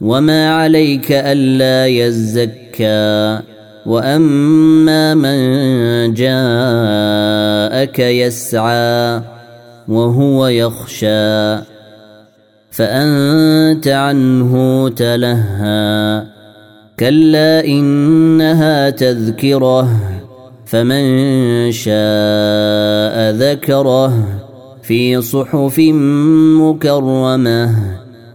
وما عليك الا يزكى واما من جاءك يسعى وهو يخشى فانت عنه تلهى كلا انها تذكره فمن شاء ذكره في صحف مكرمه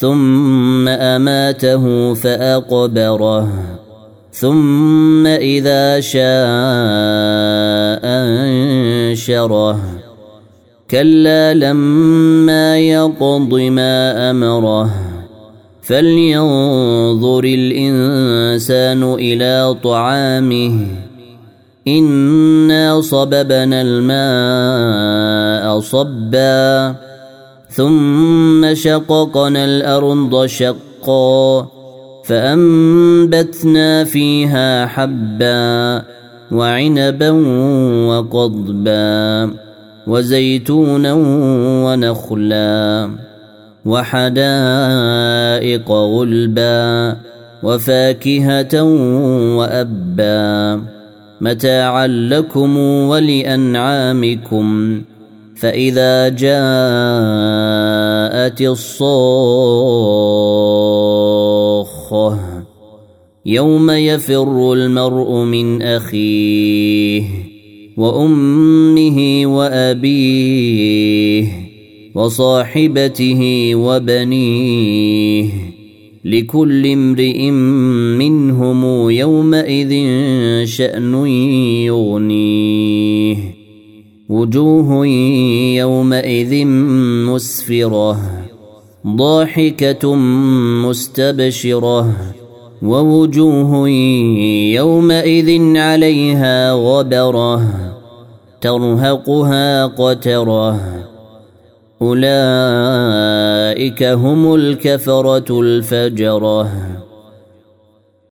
ثم أماته فأقبره ثم إذا شاء أنشره. كلا لما يقض ما أمره فلينظر الإنسان إلى طعامه. إنا صببنا الماء صبا. ثم شققنا الأرض شقا فأنبتنا فيها حبا وعنبا وقضبا وزيتونا ونخلا وحدائق غلبا وفاكهة وأبا. متاعا لكم ولأنعامكم. فإذا جاءت الصاخة يوم يفر المرء من أخيه وأمه وأبيه وصاحبته وبنيه لكل امرئ منهم يومئذ شأن يغنيه. وجوه يومئذ مسفرة ضاحكة مستبشرة ووجوه يومئذ عليها غبرة ترهقها قترة. أولئك هم الكفرة الفجرة.